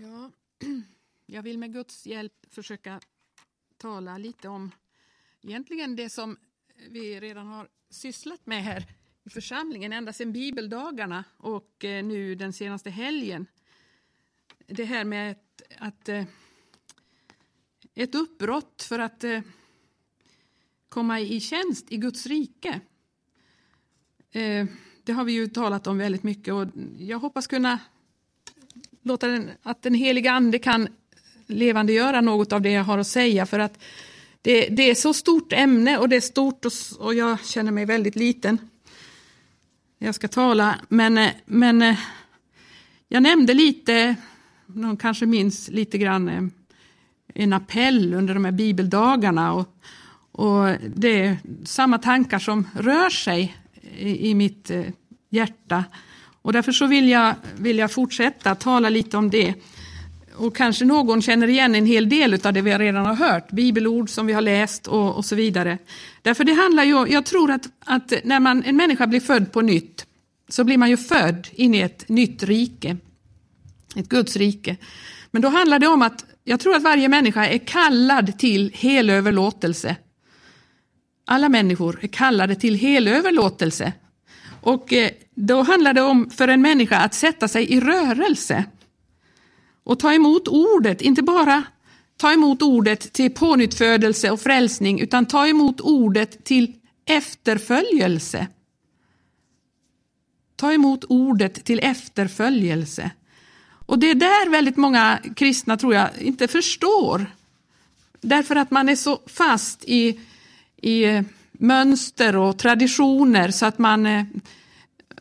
Ja, jag vill med Guds hjälp försöka tala lite om egentligen det som vi redan har sysslat med här i församlingen ända sedan bibeldagarna och eh, nu den senaste helgen. Det här med ett, att eh, ett uppbrott för att eh, komma i tjänst i Guds rike. Det har vi ju talat om väldigt mycket och jag hoppas kunna låta den, att den heliga ande kan levandegöra något av det jag har att säga för att det, det är så stort ämne och det är stort och, och, jag känner mig väldigt liten. Jag ska tala, men, eh, men eh, jag nämnde lite, någon kanske minns lite grann eh, en appell under de här bibeldagarna och, och det är samma tankar som rör sig i, i mitt hjärta. Och därför så vill jag, vill jag fortsätta tala lite om det. Och kanske någon känner igen en hel del av det vi redan har hört, bibelord som vi har läst och, och så vidare. Därför det handlar ju, jag tror att, att när man, en människa blir född på nytt så blir man ju född in i ett nytt rike, ett Guds rike. Men då handlar det om att jag tror att varje människa är kallad till helöverlåtelse. Alla människor är kallade till helöverlåtelse. Och eh, då handlar det om för en människa att sätta sig i rörelse och ta emot ordet, inte bara ta emot ordet till pånyttfödelse och frälsning, utan ta emot ordet till efterföljelse. Ta emot ordet till efterföljelse. Och det är där väldigt många kristna, tror jag, inte förstår. Därför att man är så fast i, i eh, mönster och traditioner så att man, eh,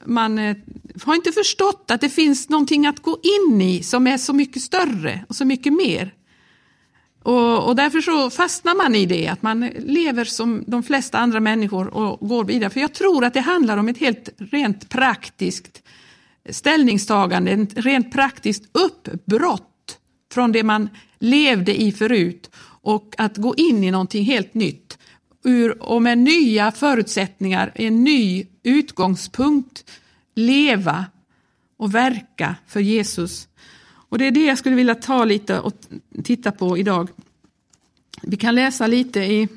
man eh, har inte förstått att det finns någonting att gå in i som är så mycket större och så mycket mer. Och, och därför så fastnar man i det, att man lever som de flesta andra människor och går vidare. För jag tror att det handlar om ett helt rent praktiskt ställningstagande, ett rent praktiskt uppbrott från det man levde i förut och att gå in i någonting helt nytt ur, och med nya förutsättningar, en ny utgångspunkt, leva och verka för Jesus. Och Det är det jag skulle vilja ta lite och titta på idag. Vi kan läsa lite i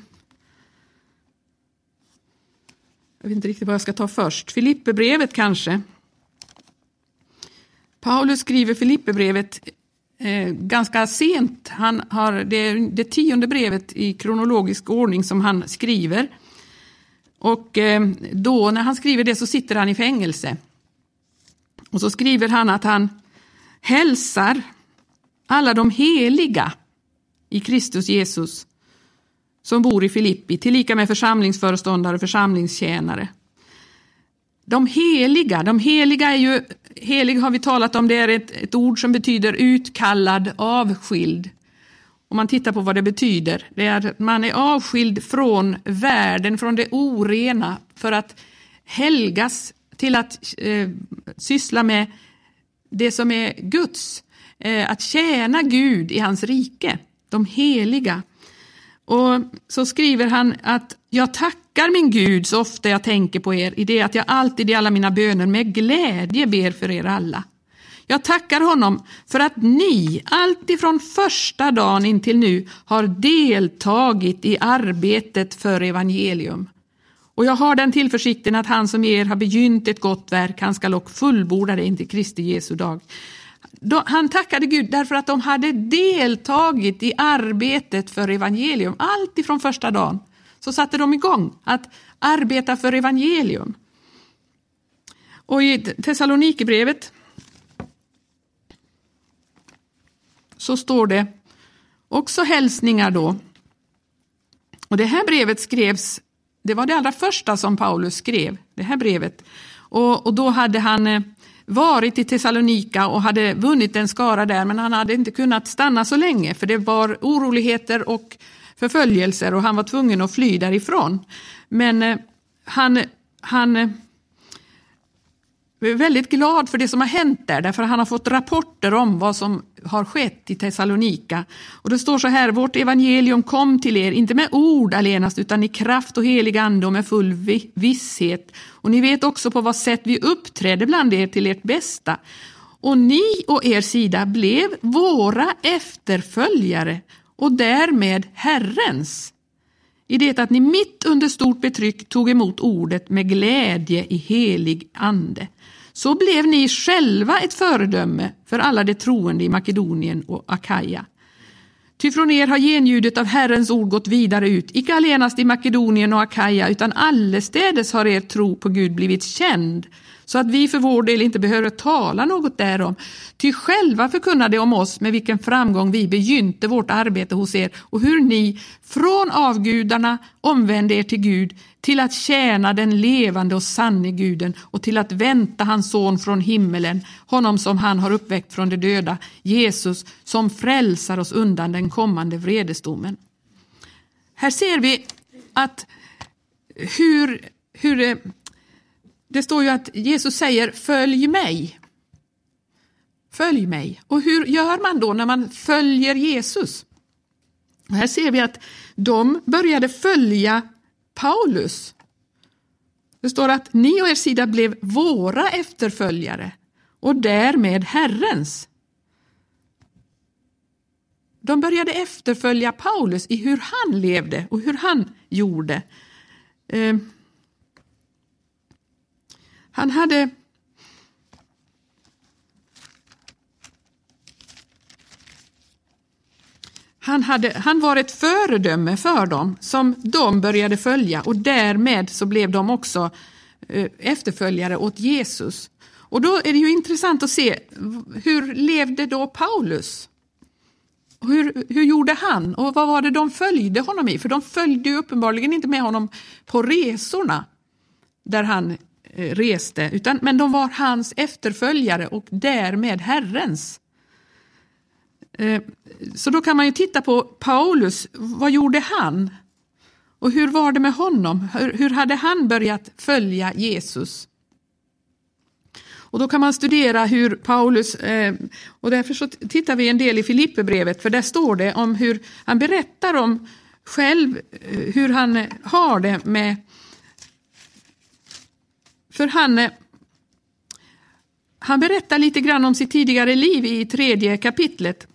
jag vet inte riktigt vad jag ska ta först. Filipperbrevet kanske. Paulus skriver Filipperbrevet eh, ganska sent. Han har, det är det tionde brevet i kronologisk ordning som han skriver. Och eh, då när han skriver det så sitter han i fängelse. Och så skriver han att han hälsar alla de heliga i Kristus Jesus som bor i Filippi, tillika med församlingsföreståndare och församlingstjänare. De heliga, de heliga är ju, helig har vi talat om, det är ett, ett ord som betyder utkallad, avskild. Om man tittar på vad det betyder, det är att man är avskild från världen, från det orena, för att helgas till att eh, syssla med det som är Guds, eh, att tjäna Gud i hans rike, de heliga. Och så skriver han att jag tackar min Gud så ofta jag tänker på er i det att jag alltid i alla mina böner med glädje ber för er alla. Jag tackar honom för att ni alltifrån första dagen intill nu har deltagit i arbetet för evangelium. Och jag har den tillförsikten att han som er har begynt ett gott verk, han ska och fullborda det intill Kristi Jesu dag. Han tackade Gud därför att de hade deltagit i arbetet för evangelium, allt ifrån första dagen. Så satte de igång att arbeta för evangelium. Och i Thessalonikerbrevet så står det också hälsningar då. Och det här brevet skrevs det var det allra första som Paulus skrev, det här brevet. Och, och då hade han eh, varit i Thessalonika och hade vunnit en skara där, men han hade inte kunnat stanna så länge, för det var oroligheter och förföljelser och han var tvungen att fly därifrån. Men eh, han, han är väldigt glad för det som har hänt där, därför han har fått rapporter om vad som har skett i Thessalonika. Och det står så här, vårt evangelium kom till er, inte med ord allenast, utan i kraft och helig ande och med full visshet. Och ni vet också på vad sätt vi uppträdde bland er till ert bästa. och ni och er sida blev våra efterföljare och därmed Herrens. I det att ni mitt under stort betryck tog emot ordet med glädje i helig ande. Så blev ni själva ett föredöme för alla de troende i Makedonien och Akaja. Ty från er har genljudet av Herrens ord gått vidare ut, icke allenast i Makedonien och Akaja, utan allestädes har er tro på Gud blivit känd, så att vi för vår del inte behöver tala något därom. Ty själva förkunnade om oss med vilken framgång vi begynte vårt arbete hos er och hur ni från avgudarna omvände er till Gud till att tjäna den levande och sanne guden och till att vänta hans son från himmelen, honom som han har uppväckt från de döda, Jesus som frälsar oss undan den kommande vredesdomen. Här ser vi att hur, hur eh, det, står ju att Jesus säger följ mig. Följ mig. Och hur gör man då när man följer Jesus? Och här ser vi att de började följa Paulus. Det står att ni och er sida blev våra efterföljare och därmed Herrens. De började efterfölja Paulus i hur han levde och hur han gjorde. Eh, han hade Han, hade, han var ett föredöme för dem som de började följa och därmed så blev de också eh, efterföljare åt Jesus. Och då är det ju intressant att se hur levde då Paulus? Hur, hur gjorde han och vad var det de följde honom i? För de följde ju uppenbarligen inte med honom på resorna där han Eh, reste, utan, men de var hans efterföljare och därmed Herrens. Eh, så då kan man ju titta på Paulus, vad gjorde han? Och hur var det med honom? Hur, hade han börjat följa Jesus? Och då kan man studera hur Paulus, eh, och därför så tittar vi en del i Filipperbrevet, för där står det om hur han berättar om själv hur han har det med... För han, han berättar lite grann om sitt tidigare liv i tredje kapitlet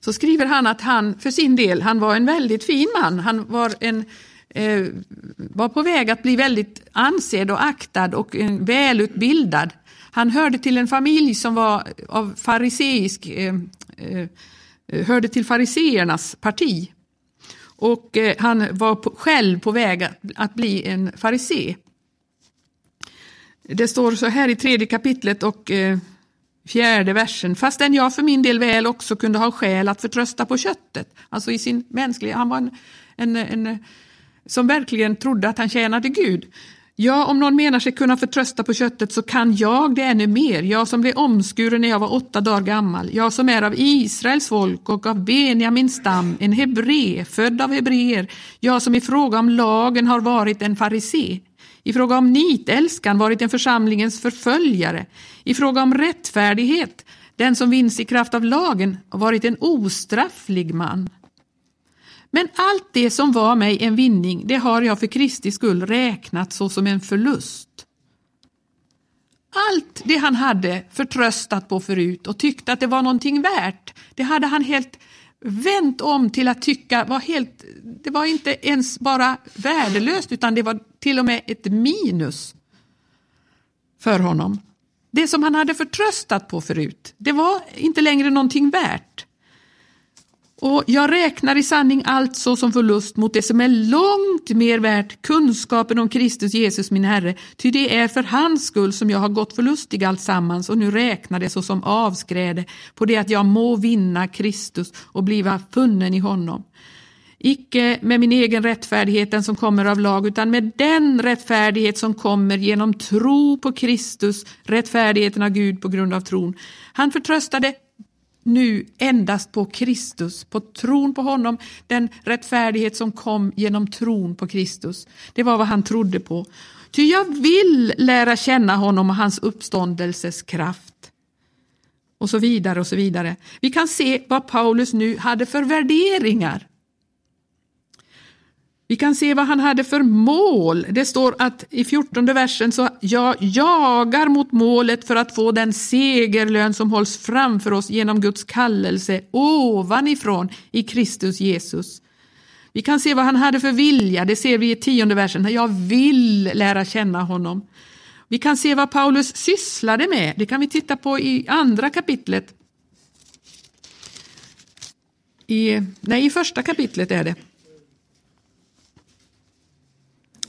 så skriver han att han för sin del, han var en väldigt fin man. Han var, en, eh, var på väg att bli väldigt ansedd och aktad och en välutbildad. Han hörde till en familj som var av fariseisk, eh, eh, hörde till fariseernas parti. Och eh, han var på, själv på väg att, att bli en farisee. Det står så här i tredje kapitlet och eh, Fjärde versen, fastän jag för min del väl också kunde ha skäl att förtrösta på köttet. Alltså i sin mänskliga, han var en, en, en som verkligen trodde att han tjänade Gud. Ja, om någon menar sig kunna förtrösta på köttet så kan jag det ännu mer, jag som blev omskuren när jag var åtta dagar gammal, jag som är av Israels folk och av Benjamins stam, en hebré, född av hebreer, jag som i fråga om lagen har varit en farisé i fråga om nitälskan varit en församlingens förföljare, i fråga om rättfärdighet, den som vinns i kraft av lagen, varit en ostrafflig man. Men allt det som var mig en vinning, det har jag för Kristi skull räknat såsom en förlust. Allt det han hade förtröstat på förut och tyckte att det var någonting värt, det hade han helt vänt om till att tycka var helt, det var inte ens bara värdelöst utan det var till och med ett minus för honom. Det som han hade förtröstat på förut, det var inte längre någonting värt. Och jag räknar i sanning allt så som förlust mot det som är långt mer värt, kunskapen om Kristus Jesus min Herre, ty det är för hans skull som jag har gått förlustig alltsammans och nu räknar det så som avskräde på det att jag må vinna Kristus och bliva funnen i honom. Icke med min egen rättfärdighet, den som kommer av lag, utan med den rättfärdighet som kommer genom tro på Kristus, rättfärdigheten av Gud på grund av tron. Han förtröstade nu endast på Kristus, på tron på honom, den rättfärdighet som kom genom tron på Kristus. Det var vad han trodde på. Ty jag vill lära känna honom och hans uppståndelses kraft. Och så vidare och så vidare. Vi kan se vad Paulus nu hade för värderingar. Vi kan se vad han hade för mål. Det står att i 14 versen så jag jagar mot målet för att få den segerlön som hålls framför oss genom Guds kallelse ovanifrån i Kristus Jesus. Vi kan se vad han hade för vilja, det ser vi i tionde versen. Jag vill lära känna honom. Vi kan se vad Paulus sysslade med, det kan vi titta på i andra kapitlet. I, nej, i första kapitlet är det.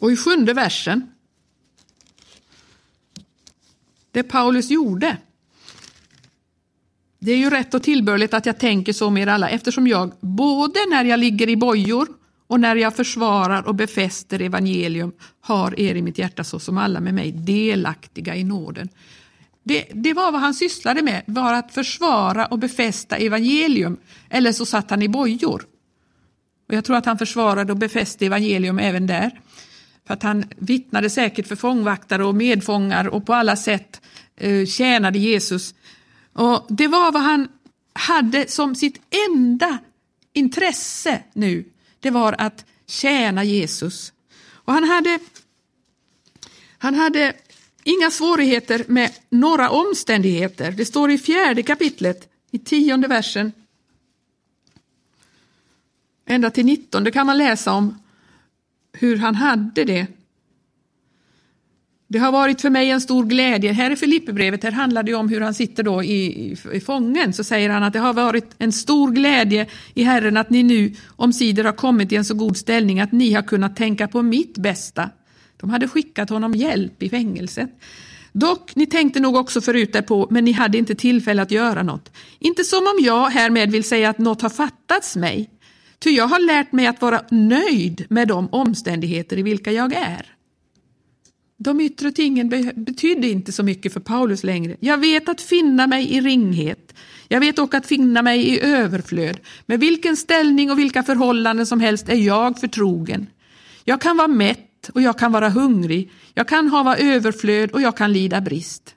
Och i sjunde versen, det Paulus gjorde. Det är ju rätt och tillbörligt att jag tänker så med er alla eftersom jag, både när jag ligger i bojor och när jag försvarar och befäster evangelium, har er i mitt hjärta så som alla med mig delaktiga i nåden. Det, det, var vad han sysslade med, var att försvara och befästa evangelium, eller så satt han i bojor. Och jag tror att han försvarade och befäste evangelium även där. För att han vittnade säkert för fångvaktare och medfångar och på alla sätt eh, tjänade Jesus. Och Det var vad han hade som sitt enda intresse nu. Det var att tjäna Jesus. Och han hade, han hade inga svårigheter med några omständigheter. Det står i fjärde kapitlet, i tionde versen. Ända till nittonde kan man läsa om hur han hade det. Det har varit för mig en stor glädje. Här i Filipperbrevet här handlar det om hur han sitter då i, i, i fången. Så säger han att det har varit en stor glädje i Herren att ni nu omsider har kommit i en så god ställning att ni har kunnat tänka på mitt bästa. De hade skickat honom hjälp i fängelset. Dock, ni tänkte nog också förut därpå, men ni hade inte tillfälle att göra något. Inte som om jag härmed vill säga att något har fattats mig. Ty jag har lärt mig att vara nöjd med de omständigheter i vilka jag är. De yttre tingen betydde inte så mycket för Paulus längre. Jag vet att finna mig i ringhet. Jag vet också att finna mig i överflöd. Med vilken ställning och vilka förhållanden som helst är jag förtrogen. Jag kan vara mätt och jag kan vara hungrig. Jag kan ha överflöd och jag kan lida brist.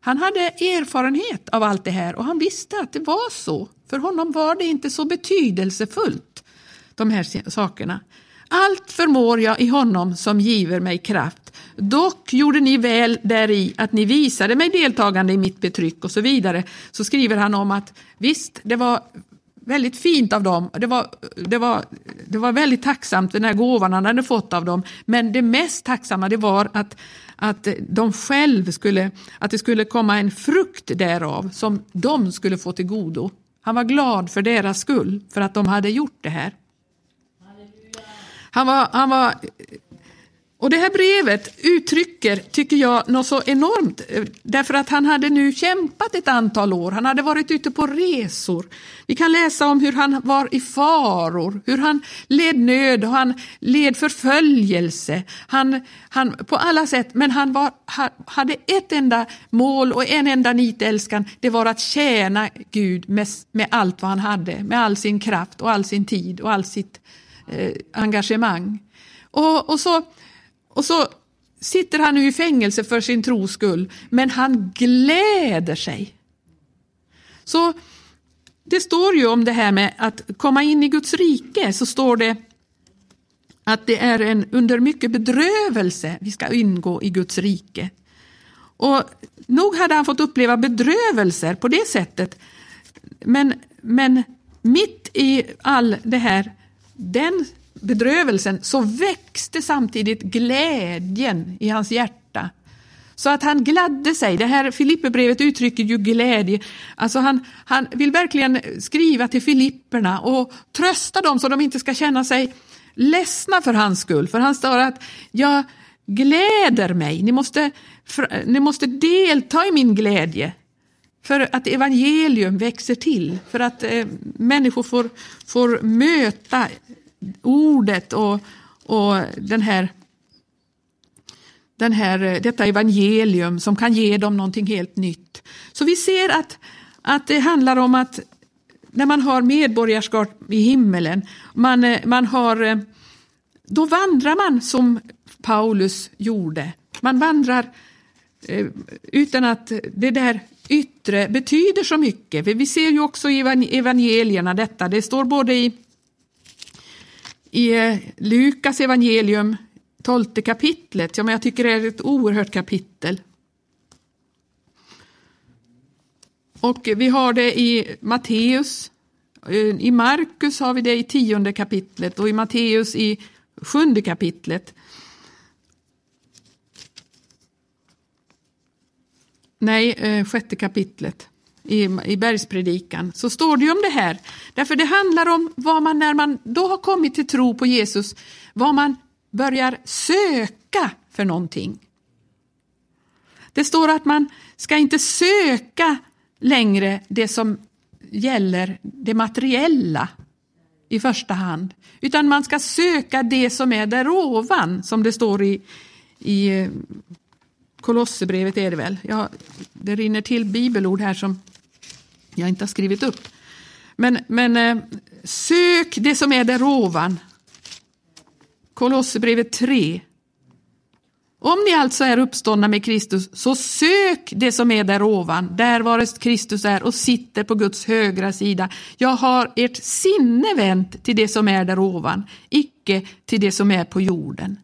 Han hade erfarenhet av allt det här och han visste att det var så. För honom var det inte så betydelsefullt, de här sakerna. Allt förmår jag i honom som giver mig kraft. Dock gjorde ni väl däri att ni visade mig deltagande i mitt betryck och så vidare. Så skriver han om att visst, det var väldigt fint av dem. Det var, det var, det var väldigt tacksamt den här gåvan han hade fått av dem. Men det mest tacksamma det var att, att de själv skulle, att det skulle komma en frukt därav som de skulle få till godo. Han var glad för deras skull, för att de hade gjort det här. Han var, han var och det här brevet uttrycker, tycker jag, något så enormt. Eh, därför att han hade nu kämpat ett antal år. Han hade varit ute på resor. Vi kan läsa om hur han var i faror, hur han led nöd och han led förföljelse. Han, han, på alla sätt, men han var, hade ett enda mål och en enda nitälskan. Det var att tjäna Gud med, med allt vad han hade, med all sin kraft och all sin tid och all sitt eh, engagemang. Och, och så och så sitter han nu i fängelse för sin tros skull, men han gläder sig. Så det står ju om det här med att komma in i Guds rike, så står det att det är en under mycket bedrövelse vi ska ingå i Guds rike. Och nog hade han fått uppleva bedrövelser på det sättet, men, men mitt i all det här, den bedrövelsen så växte samtidigt glädjen i hans hjärta. Så att han gladde sig. Det här Filipperbrevet uttrycker ju glädje. Alltså han, han vill verkligen skriva till Filipperna och trösta dem så de inte ska känna sig ledsna för hans skull. För han står att jag gläder mig. Ni måste, ni måste delta i min glädje. För att evangelium växer till, för att eh, människor får, får möta ordet och, och den här, den här, eh, detta evangelium som kan ge dem någonting helt nytt. Så vi ser att, att det handlar om att när man har medborgarskap i himmelen, man, eh, man har, eh, då vandrar man som Paulus gjorde. Man vandrar utan att det där yttre betyder så mycket. Vi ser ju också i evangelierna detta. Det står både i i eh, Lukas evangelium, 12 kapitlet. Ja, men jag tycker det är ett oerhört kapitel. Och vi har det i Matteus, eh, i Markus har vi det i tionde kapitlet och i Matteus i sjunde kapitlet. Nej, eh, sjätte kapitlet i, i bergspredikan, så står det ju om det här. Därför det handlar om vad man, när man då har kommit till tro på Jesus, vad man börjar söka för någonting. Det står att man ska inte söka längre det som gäller det materiella i första hand, utan man ska söka det som är där ovan, som det står i, i Kolosserbrevet är det väl. Ja, det rinner till bibelord här som jag inte har skrivit upp. Men, men eh, sök det som är där ovan. Kolosserbrevet 3. Om ni alltså är uppståndna med Kristus, så sök det som är där ovan, där varest Kristus är och sitter på Guds högra sida. Jag har ert sinne vänt till det som är där ovan, icke till det som är på jorden.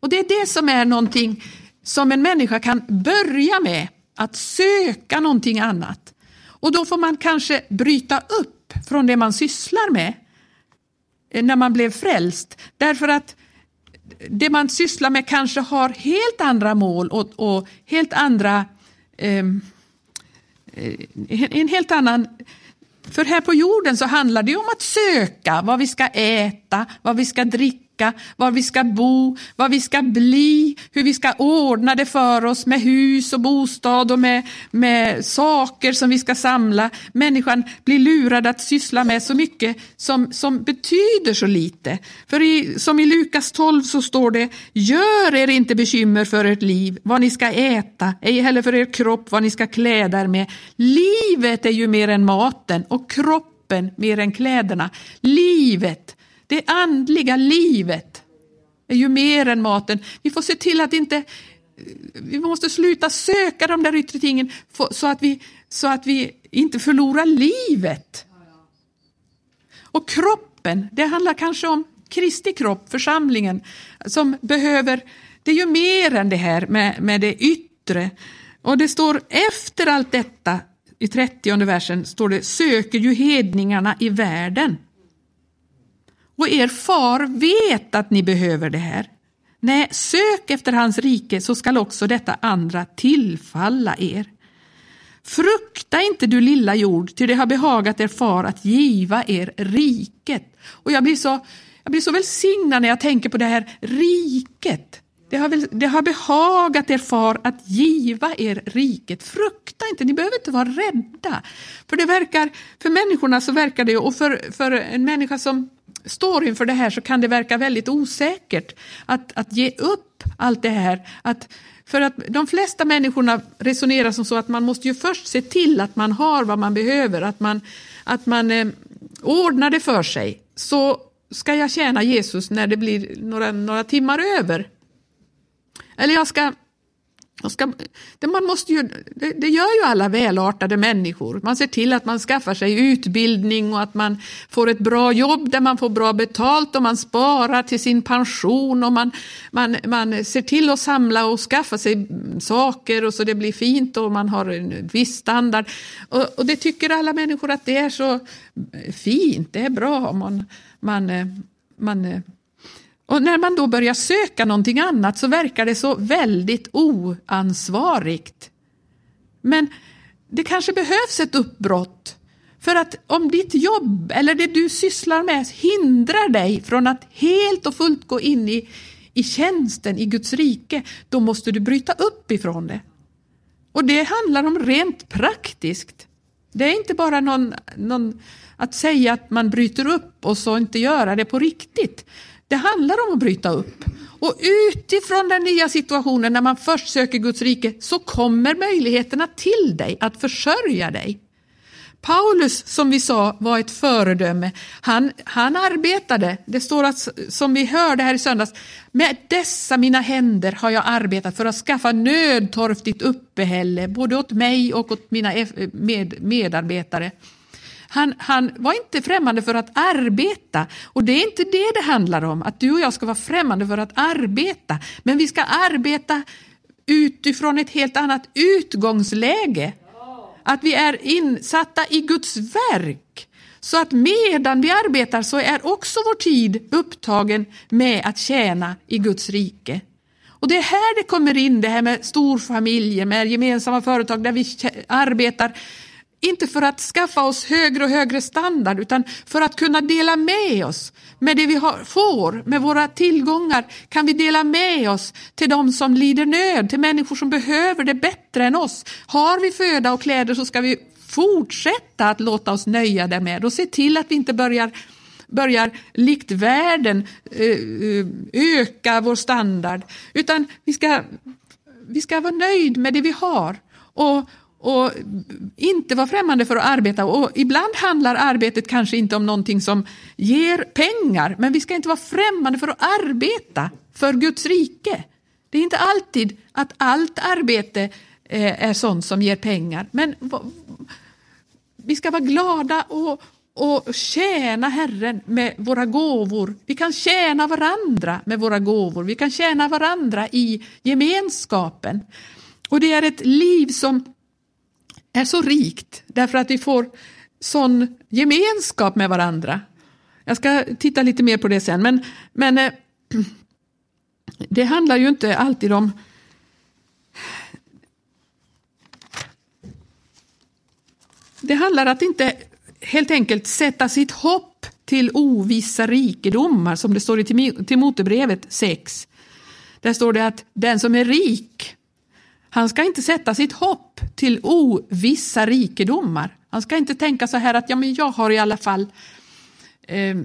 Och det är det som är någonting som en människa kan börja med, att söka någonting annat. Och då får man kanske bryta upp från det man sysslar med eh, när man blev frälst. Därför att det man sysslar med kanske har helt andra mål och, och helt andra... Ehm, eh, en helt annan... För här på jorden så handlar det om att söka vad vi ska äta, vad vi ska dricka dricka, var vi ska bo, vad vi ska bli, hur vi ska ordna det för oss med hus och bostad och med, med saker som vi ska samla. Människan blir lurad att syssla med så mycket som, som betyder så lite. För i, som i Lukas 12 så står det, gör er inte bekymmer för ert liv, vad ni ska äta, ej heller för er kropp, vad ni ska kläda er med. Livet är ju mer än maten och kroppen mer än kläderna. Livet det andliga livet är ju mer än maten. Vi får se till att inte vi måste sluta söka de där yttre tingen så att vi, så att vi inte förlorar livet. Och kroppen, det handlar kanske om Kristi kropp, församlingen, som behöver, det är ju mer än det här med, med det yttre. Och det står efter allt detta, i 30 versen, står det söker ju hedningarna i världen. Och er far vet att ni behöver det här. Nej, sök efter hans rike så skall också detta andra tillfalla er. Frukta inte du lilla jord, ty det har behagat er far att giva er riket. Och jag blir så, jag blir så välsignad när jag tänker på det här riket. Det har, väl, det har behagat er far att giva er riket. Frukta inte, ni behöver inte vara rädda. För det verkar, för människorna så verkar det, och för, för en människa som står inför det här så kan det verka väldigt osäkert att, att ge upp allt det här. Att, för att de flesta människorna resonerar som så att man måste ju först se till att man har vad man behöver, att man, att man eh, ordnar det för sig. Så ska jag tjäna Jesus när det blir några, några timmar över. Eller jag ska Ska, det, man måste ju, det, det, gör ju alla välartade människor. Man ser till att man skaffar sig utbildning och att man får ett bra jobb där man får bra betalt och man sparar till sin pension och man, man, man ser till att samla och skaffa sig saker och så det blir fint och man har en viss standard. Och, och det tycker alla människor att det är så fint, det är bra. Man, man, eh, man eh, och när man då börjar söka någonting annat så verkar det så väldigt oansvarigt. Men det kanske behövs ett uppbrott. För att om ditt jobb eller det du sysslar med hindrar dig från att helt och fullt gå in i, i tjänsten i Guds rike, då måste du bryta upp ifrån det. Och det handlar om rent praktiskt. Det är inte bara någon, någon, att säga att man bryter upp och så inte göra det på riktigt. Det handlar om att bryta upp. Och utifrån den nya situationen när man först söker Guds rike så kommer möjligheterna till dig att försörja dig. Paulus, som vi sa, var ett föredöme. Han, han arbetade, det står att, som vi hörde här i söndags, med dessa mina händer har jag arbetat för att skaffa nödtorftigt uppehälle, både åt mig och åt mina e-, med, medarbetare. Han, han var inte främmande för att arbeta. Och det är inte det det handlar om, att du och jag ska vara främmande för att arbeta. Men vi ska arbeta utifrån ett helt annat utgångsläge. Att vi är insatta i Guds verk. Så att medan vi arbetar så är också vår tid upptagen med att tjäna i Guds rike. Och det är här det kommer in, det här med storfamiljer, med gemensamma företag där vi arbetar inte för att skaffa oss högre och högre standard utan för att kunna dela med oss med det vi har, får, med våra tillgångar kan vi dela med oss till de som lider nöd, till människor som behöver det bättre än oss. Har vi föda och kläder så ska vi fortsätta att låta oss nöja därmed och se till att vi inte börjar börjar likt världen eh, eh, öka vår standard, utan vi ska, vi ska vara nöjd med det vi har. Och, och inte vara främmande för att arbeta. Och ibland handlar arbetet kanske inte om någonting som ger pengar, men vi ska inte vara främmande för att arbeta för Guds rike. Det är inte alltid att allt arbete eh, är sånt som ger pengar, men vi ska vara glada och, och tjäna Herren med våra gåvor. Vi kan tjäna varandra med våra gåvor. Vi kan tjäna varandra i gemenskapen. Och det är ett liv som är så rikt därför att vi får sån gemenskap med varandra. Jag ska titta lite mer på det sen, men, men eh, det handlar ju inte alltid om Det handlar att inte helt enkelt sätta sitt hopp till ovissa rikedomar som det står i Timotebrevet 6. Där står det att den som är rik, han ska inte sätta sitt hopp till ovissa rikedomar. Han ska inte tänka så här att ja, men jag har i alla fall eh,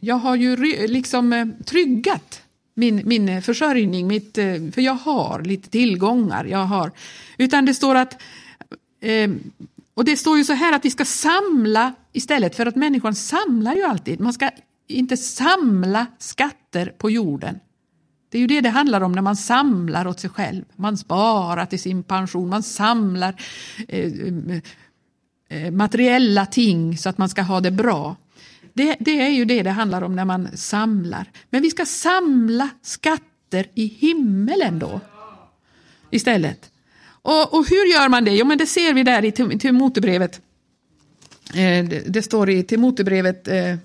jag har ju liksom eh, tryggat min, min eh, försörjning, mitt, eh, för jag har lite tillgångar. Jag har. Utan det står att eh, och det står ju så här att vi ska samla istället för att människan samlar ju alltid. Man ska inte samla skatter på jorden. Det är ju det det handlar om när man samlar åt sig själv. Man sparar till sin pension, man samlar eh, eh, materiella ting så att man ska ha det bra. Det, det, är ju det det handlar om när man samlar. Men vi ska samla skatter i himmelen då istället. Och, och, hur gör man det? Jo, men det ser vi där i Timotebrevet. Eh, det, det, står i Timotebrevet, eh,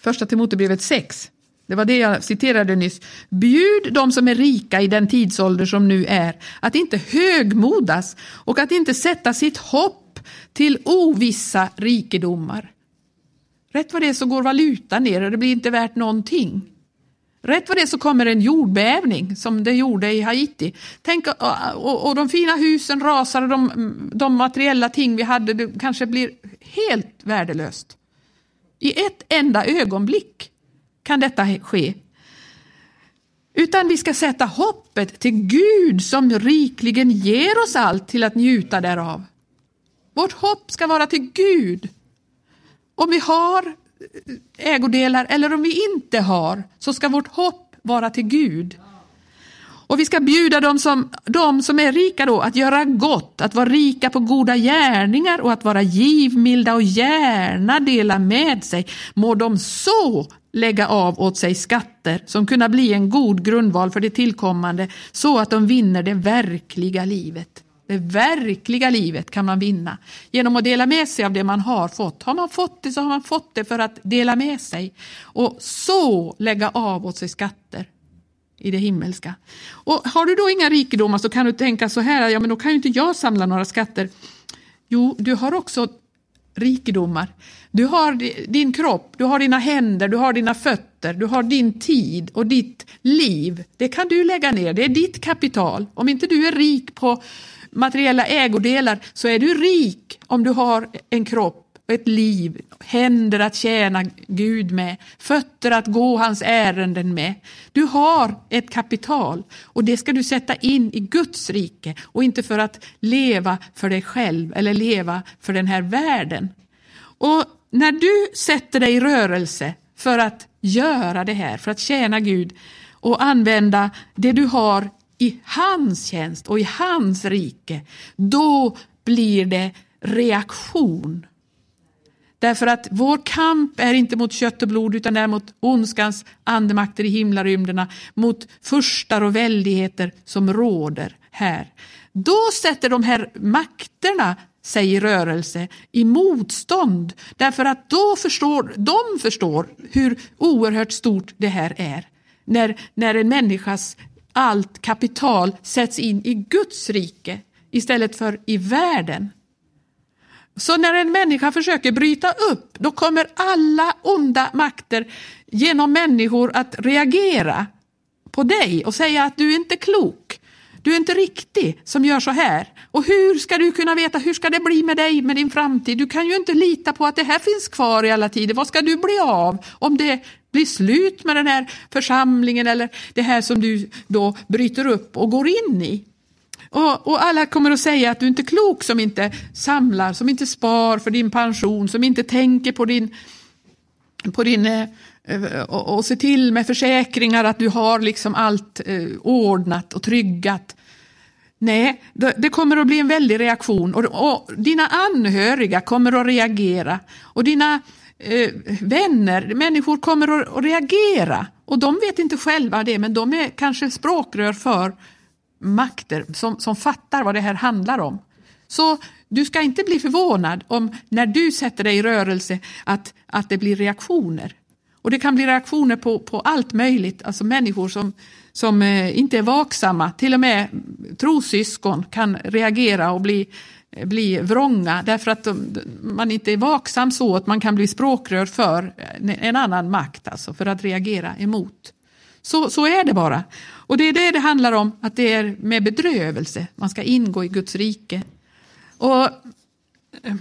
första Timotebrevet 6. Det var det jag citerade nyss. Bjud de som är rika i den tidsålder som nu är att inte högmodas och att inte sätta sitt hopp till ovissa rikedomar. Rätt vad det är så går valutan ner och det blir inte värt någonting. Rätt vad det är så kommer en jordbävning som det gjorde i Haiti. Tänk, och, och de fina husen rasar och de, de materiella ting vi hade det kanske blir helt värdelöst. I ett enda ögonblick kan detta ske. Utan vi ska sätta hoppet till Gud som rikligen ger oss allt till att njuta därav. Vårt hopp ska vara till Gud. Om vi har eh, ägodelar eller om vi inte har så ska vårt hopp vara till Gud. Och vi ska bjuda dem som, de som är rika då att göra gott, att vara rika på goda gärningar och att vara givmilda och gärna dela med sig. Må de så lägga av åt sig skatter som kunna bli en god grundval för det tillkommande så att de vinner det verkliga livet. Det verkliga livet kan man vinna genom att dela med sig av det man har fått. Har man fått det så har man fått det för att dela med sig och så lägga av åt sig skatter i det himmelska. Och Har du då inga rikedomar så kan du tänka så här, ja men då kan ju inte jag samla några skatter. Jo, du har också rikedomar. Du har din kropp, du har dina händer, du har dina fötter, du har din tid och ditt liv. Det kan du lägga ner, det är ditt kapital. Om inte du är rik på materiella ägodelar så är du rik om du har en kropp, ett liv, händer att tjäna Gud med, fötter att gå hans ärenden med. Du har ett kapital och det ska du sätta in i Guds rike och inte för att leva för dig själv eller leva för den här världen. Och när du sätter dig i rörelse för att göra det här, för att tjäna Gud och använda det du har i hans tjänst och i hans rike, då blir det reaktion. Därför att vår kamp är inte mot kött och blod utan är mot ondskans andemakter i himlarymderna, mot furstar och väldigheter som råder här. Då sätter de här makterna sig i rörelse, i motstånd, därför att då förstår de förstår hur oerhört stort det här är. När, när en människas allt kapital sätts in i Guds rike istället för i världen. Så när en människa försöker bryta upp, då kommer alla onda makter genom människor att reagera på dig och säga att du är inte klok. Du är inte riktig som gör så här. Och hur ska du kunna veta, hur ska det bli med dig, med din framtid? Du kan ju inte lita på att det här finns kvar i alla tider. Vad ska du bli av om det blir slut med den här församlingen eller det här som du då bryter upp och går in i? Och, och, alla kommer att säga att du inte är klok som inte samlar, som inte spar för din pension, som inte tänker på din, på din eh, eh, och, och se till med försäkringar att du har liksom allt eh, ordnat och tryggat. Nej, det kommer att bli en väldig reaktion. Och, och dina anhöriga kommer att reagera. Och dina eh, vänner, människor kommer att, att reagera. Och de vet inte själva det men de är kanske språkrör för makter som, som fattar vad det här handlar om. Så du ska inte bli förvånad om när du sätter dig i rörelse att, att det blir reaktioner. Och det kan bli reaktioner på, på allt möjligt, alltså människor som, som eh, inte är vaksamma, till och med trossyskon kan reagera och bli, eh, bli vrånga därför att de, man inte är vaksam så att man kan bli språkrör för en annan makt, alltså för att reagera emot. Så, så är det bara. Och det är det det handlar om, att det är med bedrövelse man ska ingå i Guds rike. Och eh,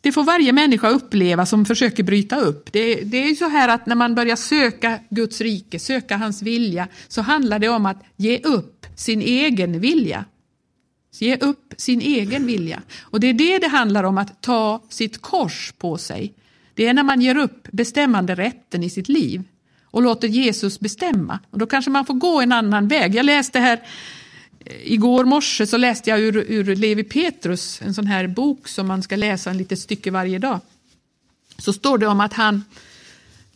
Det får varje människa uppleva som försöker bryta upp. Det, det är ju så här att när man börjar söka Guds rike, söka hans vilja, så handlar det om att ge upp sin egen vilja. Ge upp sin egen vilja. Och det är det det handlar om, att ta sitt kors på sig. Det är när man ger upp bestämmande rätten i sitt liv och låter Jesus bestämma. Och då kanske man får gå en annan väg. Jag läste här eh, Igår morse så läste jag ur, ur Levi Petrus, en sån här bok som man ska läsa en litet stycke varje dag. Så står det om att han,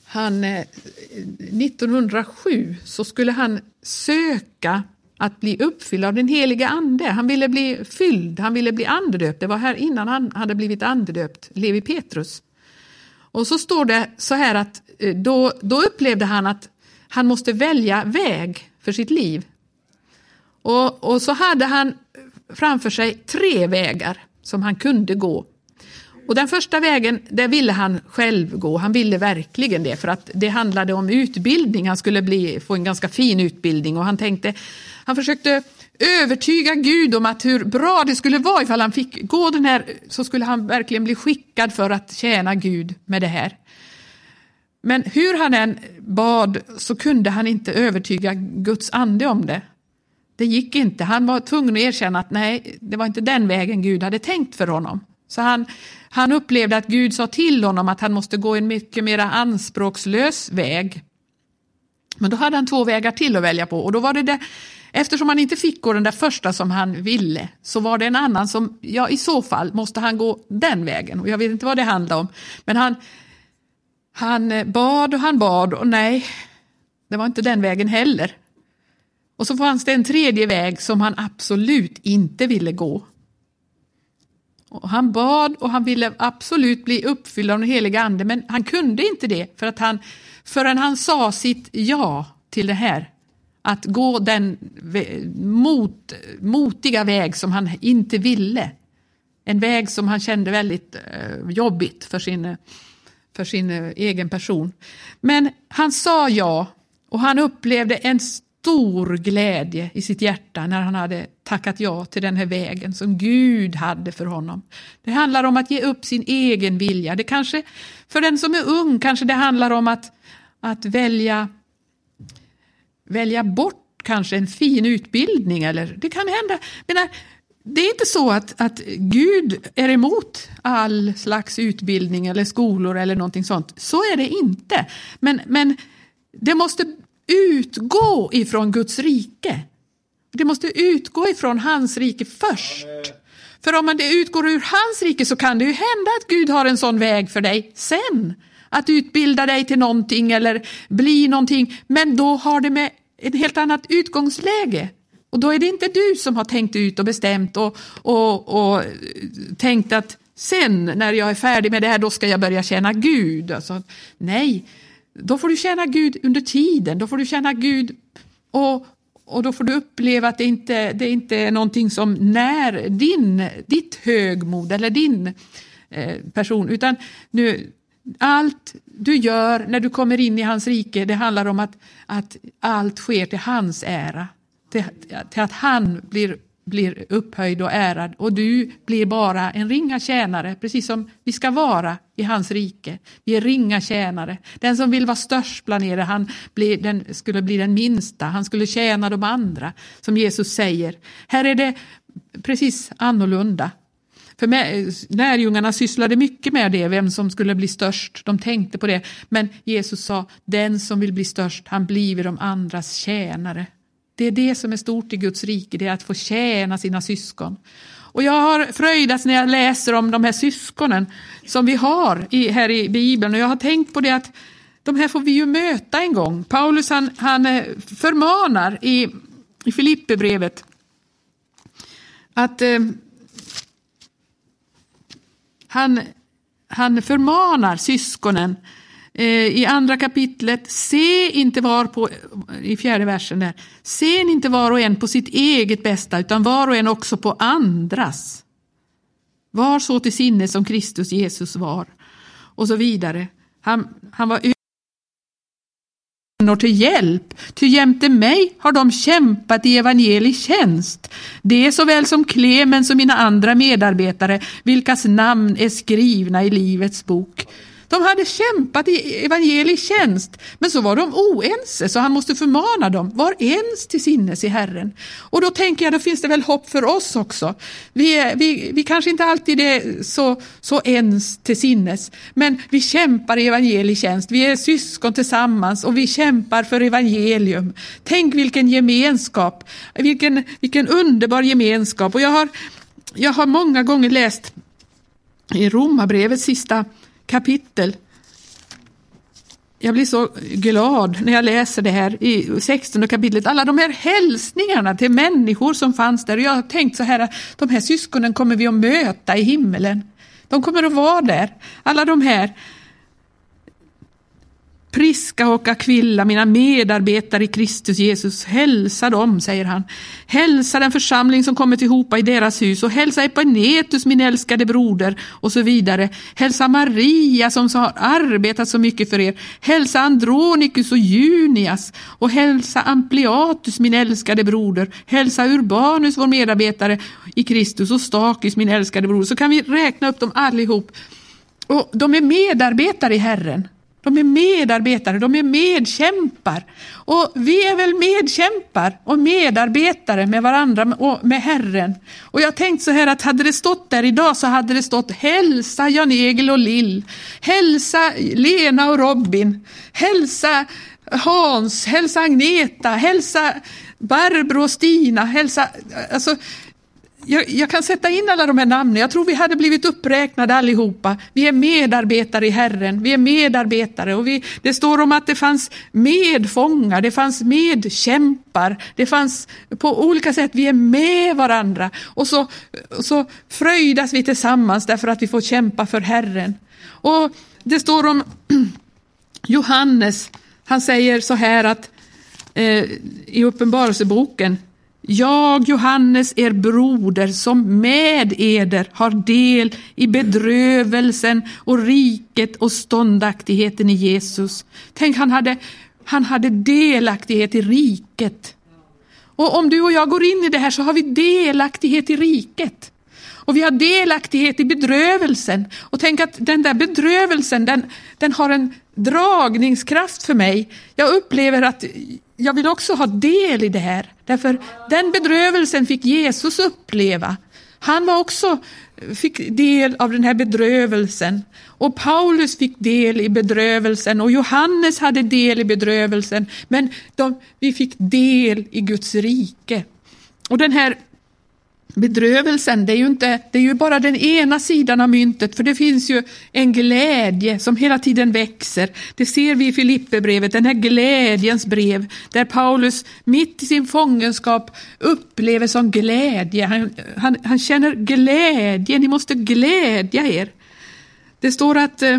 han eh, 1907 så skulle han söka att bli uppfylld av den heliga ande. Han ville bli fylld, han ville bli andedöpt. Det var här innan han hade blivit andedöpt, Levi Petrus. Och så står det så här att eh, då, då upplevde han att han måste välja väg för sitt liv. Och, och så hade han framför sig tre vägar som han kunde gå. Och den första vägen, det ville han själv gå. Han ville verkligen det, för att det handlade om utbildning. Han skulle bli, få en ganska fin utbildning och han tänkte, han försökte övertyga Gud om att hur bra det skulle vara ifall han fick gå den här, så skulle han verkligen bli skickad för att tjäna Gud med det här. Men hur han än bad så kunde han inte övertyga Guds ande om det. Det gick inte. Han var tvungen att erkänna att nej, det var inte den vägen Gud hade tänkt för honom. Så han, han upplevde att Gud sa till honom att han måste gå en mycket mer anspråkslös väg. Men då hade han två vägar till att välja på och då var det, det Eftersom han inte fick gå den där första som han ville så var det en annan som, ja i så fall måste han gå den vägen och jag vet inte vad det handlade om. Men han, han eh, bad och han bad och nej, det var inte den vägen heller. Och så fanns det en tredje väg som han absolut inte ville gå. Och han bad och han ville absolut bli uppfylld av den heliga ande men han kunde inte det för att han, förrän han sa sitt ja till det här att gå den mot, motiga väg som han inte ville. En väg som han kände väldigt eh, jobbigt för sin, för sin eh, egen person. Men han sa ja och han upplevde en stor glädje i sitt hjärta när han hade tackat ja till den här vägen som Gud hade för honom. Det handlar om att ge upp sin egen vilja. Det kanske, för den som är ung kanske det handlar om att, att välja välja bort kanske en fin utbildning eller det kan hända. Menar, det är inte så att, att Gud är emot all slags utbildning eller skolor eller någonting sånt. Så är det inte. Men, men det måste utgå ifrån Guds rike. Det måste utgå ifrån hans rike först. För om det utgår ur hans rike så kan det ju hända att Gud har en sån väg för dig sen. Att utbilda dig till någonting eller bli någonting. Men då har det med ett helt annat utgångsläge. Och då är det inte du som har tänkt ut och bestämt och, och, och tänkt att sen när jag är färdig med det här då ska jag börja tjäna Gud. Alltså, nej, då får du känna Gud under tiden, då får du känna Gud och, och då får du uppleva att det inte det inte är någonting som när din, ditt högmod eller din eh, person, utan nu, allt du gör när du kommer in i hans rike, det handlar om att, att allt sker till hans ära. Till, till att han blir blir upphöjd och ärad och du blir bara en ringa tjänare, precis som vi ska vara i hans rike. Vi är ringa tjänare. Den som vill vara störst bland er, han blir, den skulle bli den minsta, han skulle tjäna de andra, som Jesus säger. Här är det precis annorlunda. För lärjungarna sysslade mycket med det, vem som skulle bli störst. De tänkte på det. Men Jesus sa, den som vill bli störst, han blir de andras tjänare. Det är det som är stort i Guds rike, det är att få tjäna sina syskon. Och jag har fröjdats när jag läser om de här syskonen som vi har i, här i Bibeln och jag har tänkt på det att de här får vi ju möta en gång. Paulus han, han eh, förmanar i, i Filipperbrevet att eh, han, han förmanar syskonen Eh, Eh, i andra kapitlet, se inte var på, i fjärde versen där, se inte var och en på sitt eget bästa utan var och en också på andras. Var så till sinne som Kristus Jesus var. Och så vidare. Han, han var kvinnor till hjälp, ty jämte mig har de kämpat i evangelisk tjänst. Det såväl som Clemens och mina andra medarbetare, vilkas namn är skrivna i Livets bok. De hade kämpat i evangelisk tjänst, men så var de oense, så han måste förmana dem, var ens till sinnes i Herren. Och då tänker jag, då finns det väl hopp för oss också. Vi, är, vi, vi kanske inte alltid är så, så ens till sinnes, men vi kämpar i evangelisk tjänst, vi är syskon tillsammans och vi kämpar för evangelium. Tänk vilken gemenskap, vilken, vilken underbar gemenskap. Och jag har, jag har många gånger läst i Romarbrevets sista kapitel. Jag blir så glad när jag läser det här i 16 kapitlet. Alla de här hälsningarna till människor som fanns där. Och jag har tänkt så här, de här syskonen kommer vi att möta i himmelen. De kommer att vara där. Alla de här Priska och Aquilla, mina medarbetare i Kristus Jesus, hälsa dem, säger han. Hälsa den församling som kommit ihop i deras hus och hälsa Epanetus, min älskade broder, och så vidare. Hälsa Maria som har arbetat så mycket för er. Hälsa Andronikus och Junias och hälsa Ampliatus, min älskade broder. Hälsa Urbanus, vår medarbetare i Kristus och Stakis, min älskade broder. Så kan vi räkna upp dem allihop. Och de är medarbetare i Herren. De är medarbetare, de är medkämpar. Och vi är väl medkämpar och medarbetare med varandra och med Herren. Och jag tänkte så här att hade det stått där idag så hade det stått hälsa Jan-Egil och Lill, hälsa Lena och Robin, hälsa Hans, hälsa Agneta, hälsa Barbro och Stina, hälsa, alltså jag, jag, kan sätta in alla de här namnen. Jag tror vi hade blivit uppräknade allihopa. Vi är medarbetare i Herren. Vi är medarbetare. Och vi, det står om att det fanns medfångar, det fanns medkämpar. Det fanns på olika sätt, vi är med varandra. Och så, så fröjdas vi tillsammans därför att vi får kämpa för Herren. Och det står om Johannes, han säger så här att eh, i Uppenbarelseboken jag, Johannes, er broder, som med eder har del i bedrövelsen och riket och ståndaktigheten i Jesus. Tänk, han hade, han hade delaktighet i riket. Och om du och jag går in i det här så har vi delaktighet i riket. Och vi har delaktighet i bedrövelsen. Och tänk att den där bedrövelsen, den, den har en dragningskraft för mig. Jag upplever att jag vill också ha del i det här. Därför den bedrövelsen fick Jesus uppleva. Han var också, fick del av den här bedrövelsen. Och Paulus fick del i bedrövelsen och Johannes hade del i bedrövelsen. Men de, vi fick del i Guds rike. Och den här bedrövelsen, det är, ju inte, det är ju bara den ena sidan av myntet, för det finns ju en glädje som hela tiden växer. Det ser vi i Filipperbrevet, den här glädjens brev, där Paulus mitt i sin fångenskap upplever som glädje. Han, han, han känner glädje, ni måste glädja er. Det står att eh,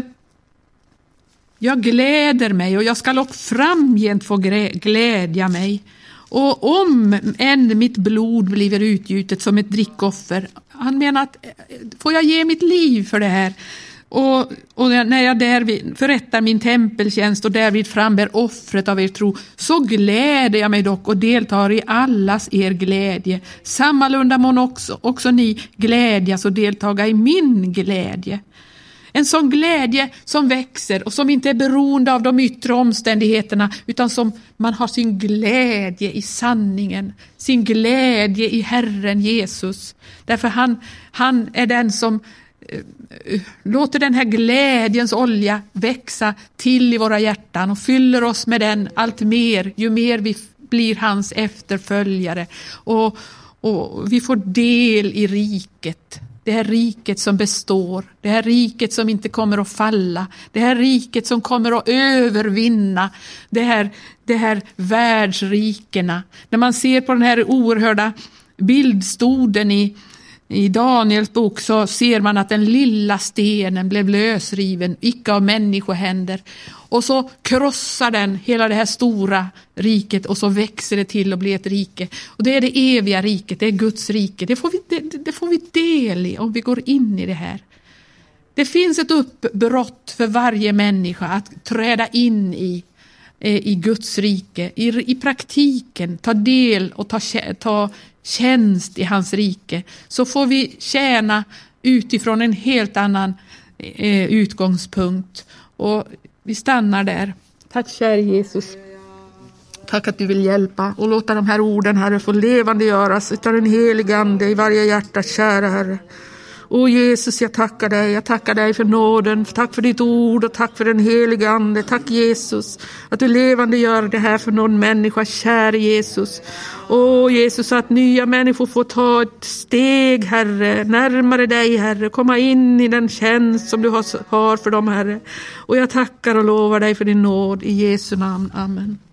jag gläder mig och jag skall också framgent få glädja mig. Och om än mitt blod blir utgjutet som ett drickoffer, han menar att eh, får jag ge mitt liv för det här? Och, och när jag därvid förrättar min tempeltjänst och därvid frambär offret av er tro, så gläder jag mig dock och deltar i allas er glädje. Sammalunda må också, också ni glädjas och deltaga i min glädje. En sån glädje som växer och som inte är beroende av de yttre omständigheterna utan som man har sin glädje i sanningen, sin glädje i Herren Jesus. Därför han, han är den som eh, låter den här glädjens olja växa till i våra hjärtan och fyller oss med den allt mer ju mer vi blir hans efterföljare. Och, och vi får del i riket. Det här riket som består, det här riket som inte kommer att falla, det här riket som kommer att övervinna det här, det här världsrikena. När man ser på den här oerhörda bildstoden i, i Daniels bok så ser man att den lilla stenen blev lösriven, icke av människohänder. Och så krossar den hela det här stora riket och så växer det till och blir ett rike. Och det är det eviga riket, det är Guds rike. Det får vi, det, det får vi del i om vi går in i det här. Det finns ett uppbrott för varje människa att träda in i, Eh, i Guds rike, i, i praktiken ta del och ta, ta tjänst i hans rike. Så får vi tjäna utifrån en helt annan eh, utgångspunkt. Och vi stannar där. Tack käre Jesus. Tack att du vill hjälpa och låta de här orden, Herre, få levande göras utav den helige Ande i varje hjärta, kära Herre. O Jesus, jag tackar dig. Jag tackar dig för nåden. Tack för ditt ord och tack för den helige Ande. Tack Jesus, att du levande gör det här för någon människa, Käre Jesus. O Jesus, att nya människor får ta ett steg, Herre, närmare dig, Herre. Komma in i den tjänst som du har för dem, Herre. Och jag tackar och lovar dig för din nåd. I Jesu namn. Amen.